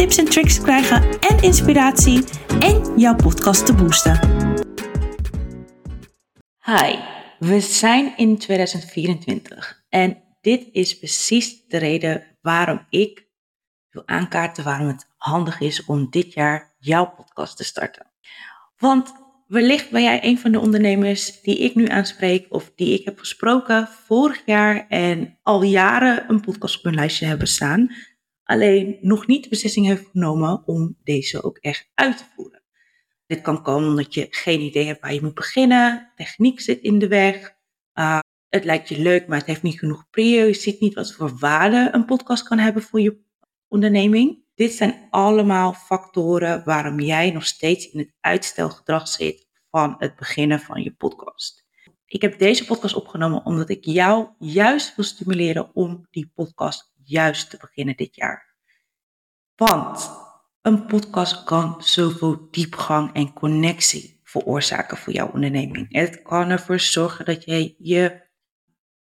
tips en tricks te krijgen en inspiratie en jouw podcast te boosten. Hi, we zijn in 2024 en dit is precies de reden waarom ik wil aankaarten waarom het handig is om dit jaar jouw podcast te starten. Want wellicht ben jij een van de ondernemers die ik nu aanspreek of die ik heb gesproken vorig jaar en al jaren een podcast op hun lijstje hebben staan, alleen nog niet de beslissing heeft genomen om deze ook echt uit te voeren. Dit kan komen omdat je geen idee hebt waar je moet beginnen, techniek zit in de weg, uh, het lijkt je leuk, maar het heeft niet genoeg prio, je ziet niet wat voor waarde een podcast kan hebben voor je onderneming. Dit zijn allemaal factoren waarom jij nog steeds in het uitstelgedrag zit van het beginnen van je podcast. Ik heb deze podcast opgenomen omdat ik jou juist wil stimuleren om die podcast juist te beginnen dit jaar. Want een podcast kan zoveel diepgang en connectie veroorzaken voor jouw onderneming. Het kan ervoor zorgen dat je je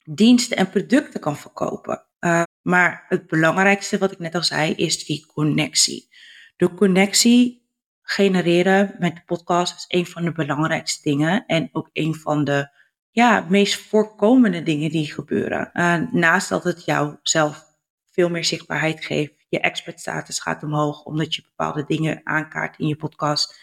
diensten en producten kan verkopen. Uh, maar het belangrijkste, wat ik net al zei, is die connectie. De connectie genereren met de podcast is een van de belangrijkste dingen en ook een van de ja, meest voorkomende dingen die gebeuren. Uh, naast dat het jou zelf veel meer zichtbaarheid geeft, je expertstatus gaat omhoog omdat je bepaalde dingen aankaart in je podcast.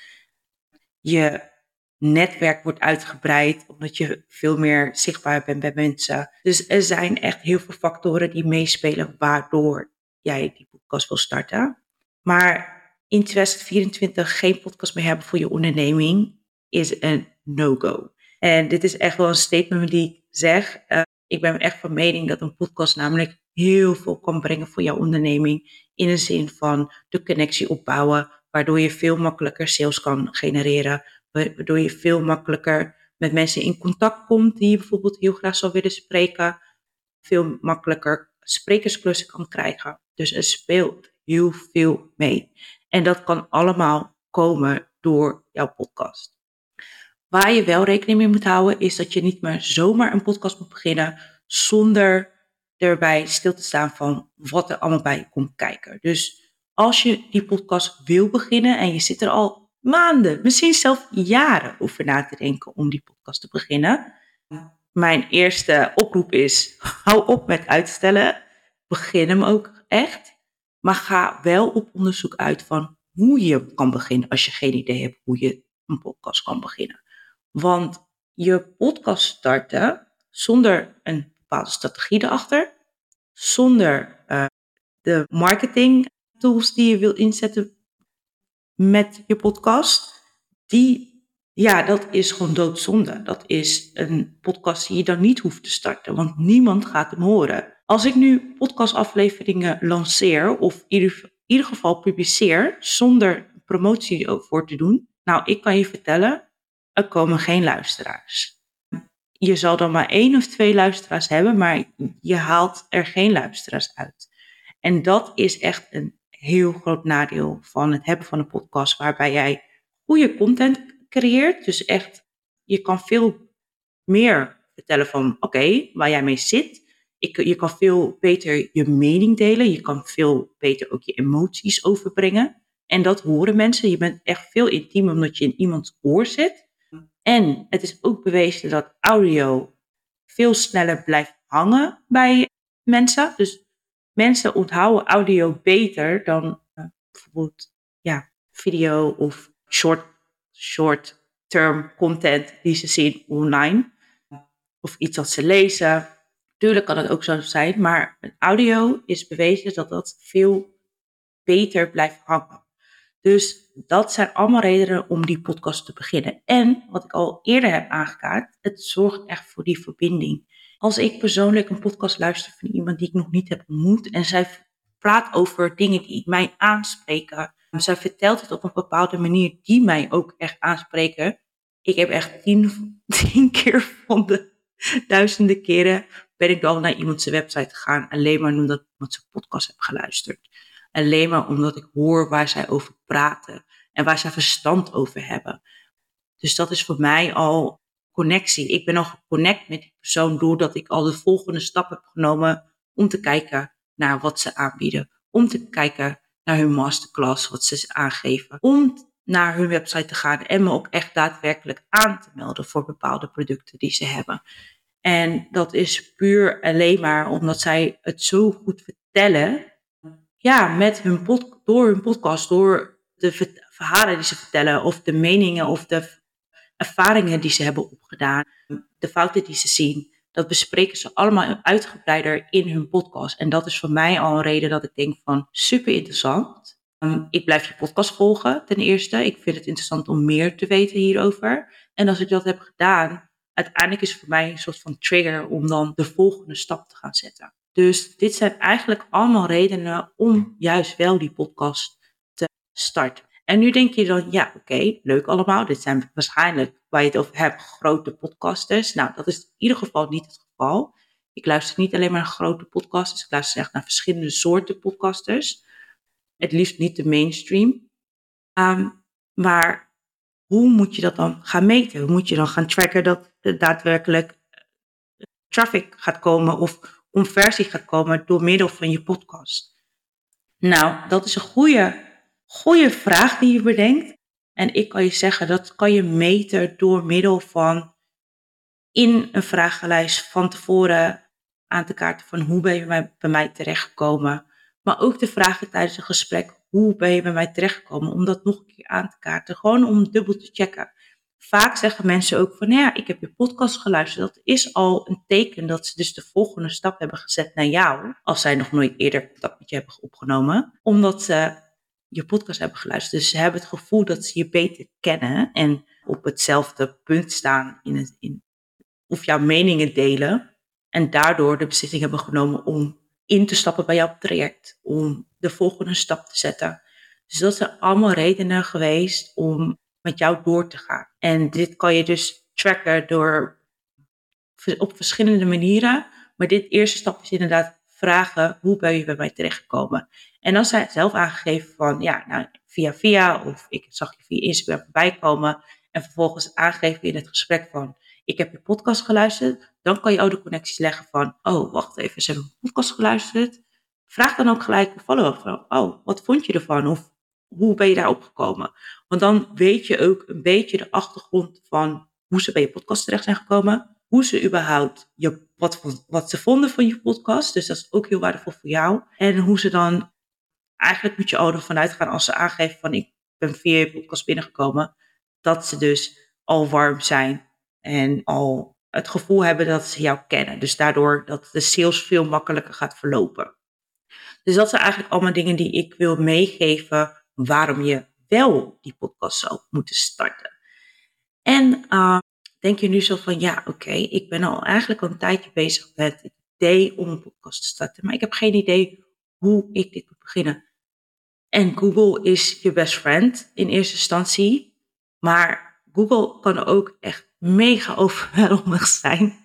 Je netwerk wordt uitgebreid, omdat je veel meer zichtbaar bent bij mensen. Dus er zijn echt heel veel factoren die meespelen waardoor jij die podcast wil starten. Maar in 2024 geen podcast meer hebben voor je onderneming is een no-go. En dit is echt wel een statement die ik zeg. Uh, ik ben echt van mening dat een podcast namelijk heel veel kan brengen voor jouw onderneming. In de zin van de connectie opbouwen, waardoor je veel makkelijker sales kan genereren waardoor je veel makkelijker met mensen in contact komt die je bijvoorbeeld heel graag zou willen spreken. Veel makkelijker sprekersklussen kan krijgen. Dus er speelt heel veel mee. En dat kan allemaal komen door jouw podcast. Waar je wel rekening mee moet houden, is dat je niet meer zomaar een podcast moet beginnen zonder erbij stil te staan van wat er allemaal bij komt kijken. Dus als je die podcast wil beginnen en je zit er al maanden, misschien zelfs jaren over na te denken om die podcast te beginnen. Mijn eerste oproep is: hou op met uitstellen. Begin hem ook echt. Maar ga wel op onderzoek uit van hoe je kan beginnen als je geen idee hebt hoe je een podcast kan beginnen. Want je podcast starten zonder een bepaalde strategie erachter, zonder uh, de marketing tools die je wil inzetten met je podcast, die, ja, dat is gewoon doodzonde. Dat is een podcast die je dan niet hoeft te starten, want niemand gaat hem horen. Als ik nu podcastafleveringen lanceer, of in ieder, ieder geval publiceer, zonder promotie voor te doen, nou, ik kan je vertellen, er komen geen luisteraars. Je zal dan maar één of twee luisteraars hebben, maar je haalt er geen luisteraars uit. En dat is echt een heel groot nadeel van het hebben van een podcast, waarbij jij goede content creëert. Dus echt, je kan veel meer vertellen van, oké, waar jij mee zit. Ik, je kan veel beter je mening delen. Je kan veel beter ook je emoties overbrengen. En dat horen mensen. Je bent echt veel intiemer omdat je in iemands oor zit. En het is ook bewezen dat audio veel sneller blijft hangen bij mensen. Dus mensen onthouden audio beter dan uh, bijvoorbeeld ja, video of short, short term content die ze zien online. Of iets dat ze lezen. Tuurlijk kan het ook zo zijn, maar audio is bewezen dat dat veel beter blijft hangen. Dus dat zijn allemaal redenen om die podcast te beginnen. En wat ik al eerder heb aangekaart, het zorgt echt voor die verbinding. Als ik persoonlijk een podcast luister van iemand die ik nog niet heb ontmoet en zij praat over dingen die mij aanspreken, Zij vertelt het op een bepaalde manier die mij ook echt aanspreken. Ik heb echt tien, tien keer van de duizenden keren ben ik al naar iemands website gegaan. Alleen maar omdat ik iemand zijn podcast heb geluisterd. Alleen maar omdat ik hoor waar zij over praten. En waar zij verstand over hebben. Dus dat is voor mij al connectie. Ik ben al geconnect met die persoon doordat ik al de volgende stap heb genomen om te kijken naar wat ze aanbieden. Om te kijken naar hun masterclass, wat ze aangeven. Om naar hun website te gaan en me ook echt daadwerkelijk aan te melden voor bepaalde producten die ze hebben. En dat is puur alleen maar omdat zij het zo goed vertellen. Ja, met hun pod, door hun podcast, door de verhalen die ze vertellen, of de meningen of de ervaringen die ze hebben opgedaan, de fouten die ze zien. Dat bespreken ze allemaal uitgebreider in hun podcast. En dat is voor mij al een reden dat ik denk van super interessant. Um, ik blijf je podcast volgen ten eerste. Ik vind het interessant om meer te weten hierover. En als ik dat heb gedaan, uiteindelijk is het voor mij een soort van trigger om dan de volgende stap te gaan zetten. Dus dit zijn eigenlijk allemaal redenen om juist wel die podcast te starten. En nu denk je dan, ja, oké, leuk allemaal. Dit zijn waarschijnlijk, waar je het over hebt, grote podcasters. Nou, dat is in ieder geval niet het geval. Ik luister niet alleen maar naar grote podcasters. Ik luister echt naar verschillende soorten podcasters. Het liefst niet de mainstream. Ehm, maar hoe moet je dat dan gaan meten? Hoe moet je dan gaan tracken dat er daadwerkelijk eh, traffic gaat komen of conversie gaat komen door middel van je podcast? Nou, dat is een goede goede vraag die je bedenkt. En ik kan je zeggen, dat kan je meten door middel van in een vragenlijst van tevoren aan te kaarten van hoe ben je bij, mij terechtgekomen. Maar ook de vragen tijdens een gesprek, hoe ben je bij mij terechtgekomen? Om dat nog een keer aan te kaarten, gewoon om dubbel te checken. Vaak zeggen mensen ook van, nou ja, ik heb je podcast geluisterd. Dat is al een teken dat ze dus de volgende stap hebben gezet naar jou. Als zij nog nooit eerder contact met je hebben opgenomen. Omdat ze je podcast hebben geluisterd. Dus ze hebben het gevoel dat ze je beter kennen en op hetzelfde punt staan in het, in, of jouw meningen delen. En daardoor de beslissing hebben genomen om in te stappen bij jouw traject, om de volgende stap te zetten. Dus dat zijn allemaal redenen geweest om met jou door te gaan. En dit kan je dus tracken door op verschillende manieren. Maar dit eerste stap is inderdaad vragen, hoe ben je bij mij terechtgekomen? En dan zij zelf aangegeven van, ja, nou, via via, of ik zag je via Instagram voorbij komen. En vervolgens aangegeven in het gesprek van, ik heb je podcast geluisterd. Dan kan je ook de connecties leggen van, oh, wacht even, ze hebben podcast geluisterd. Vraag dan ook gelijk een follow-up van, oh, wat vond je ervan? Of hoe ben je daarop gekomen? Want dan weet je ook een beetje de achtergrond van hoe ze bij je podcast terecht zijn gekomen. Hoe ze überhaupt je, wat, wat ze vonden van je podcast. Dus dat is ook heel waardevol voor jou. En hoe ze dan eigenlijk moet je al ervan uitgaan als ze aangeven van ik ben via je podcast binnengekomen, dat ze dus al warm zijn en al het gevoel hebben dat ze jou kennen. Dus daardoor dat de sales veel makkelijker gaat verlopen. Dus dat zijn eigenlijk allemaal dingen die ik wil meegeven waarom je wel die podcast zou moeten starten. En uh, denk je nu zo van, ja, oké, ik ben al eigenlijk al een tijdje bezig met het idee om een podcast te starten, maar ik heb geen idee hoe ik dit moet beginnen. En Google is je best friend in eerste instantie. Maar Google kan ook echt mega overweldigend zijn.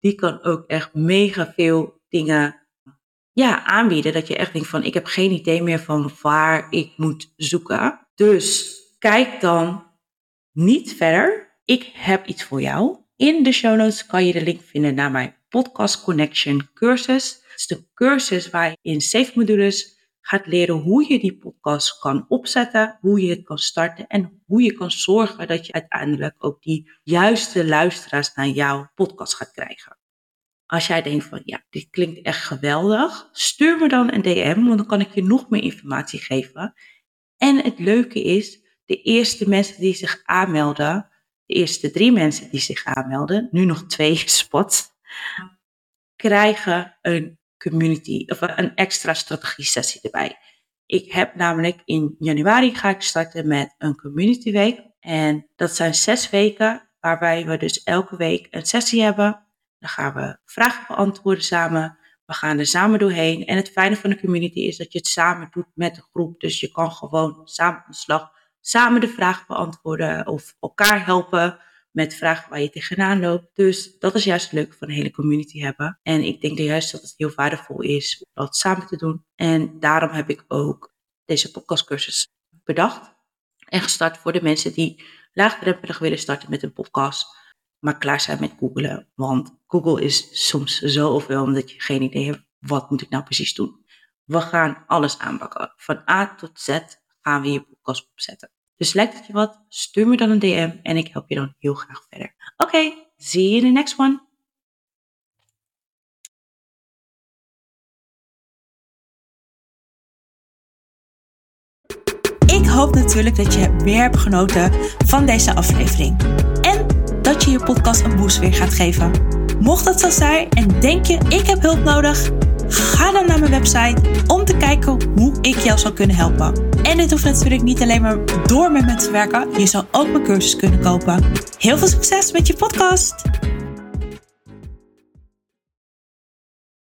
Die kan ook echt mega veel dingen ja, aanbieden. Dat je echt denkt van ik heb geen idee meer van waar ik moet zoeken. Dus kijk dan niet verder. Ik heb iets voor jou. In de show notes kan je de link vinden naar mijn Podcast Connection cursus. Het is de cursus waar je in zeven modules gaat leren hoe je die podcast kan opzetten, hoe je het kan starten en hoe je kan zorgen dat je uiteindelijk ook die juiste luisteraars naar jouw podcast gaat krijgen. Als jij denkt van ja, dit klinkt echt geweldig, stuur me dan een DM, want dan kan ik je nog meer informatie geven. En het leuke is, de eerste mensen die zich aanmelden, de eerste drie mensen die zich aanmelden, nu nog twee spots, krijgen een community of een extra strategie sessie erbij. Ik heb namelijk in januari ga ik starten met een community week. En dat zijn zes weken waarbij we dus elke week een sessie hebben. Dan gaan we vragen beantwoorden samen. We gaan er samen doorheen. En het fijne van de community is dat je het samen doet met de groep. Dus je kan gewoon samen aan de slag, samen de vragen beantwoorden of elkaar helpen met vragen waar je tegenaan loopt. Dus dat is juist het leuke van een hele community hebben. En ik denk juist dat het heel waardevol is om dat samen te doen. En daarom heb ik ook deze podcastcursus bedacht en gestart voor de mensen die laagdrempelig willen starten met een podcast, maar klaar zijn met googlen. Want Google is soms zo overweldigend dat je geen idee hebt, wat moet ik nou precies doen. We gaan alles aanpakken. Van A tot Z gaan we je podcast opzetten. Dus lijkt het je wat? Stuur me dan een DM en ik help je dan heel graag verder. Oké, okay, see you in the next one. Ik hoop natuurlijk dat je weer hebt genoten van deze aflevering. Je podcast een boost weer gaat geven. Mocht dat zo zijn en denk je ik heb hulp nodig, ga dan naar mijn website om te kijken hoe ik jou zou kunnen helpen. En dit hoeft natuurlijk niet alleen maar door met me te werken, je zou ook mijn cursus kunnen kopen. Heel veel succes met je podcast!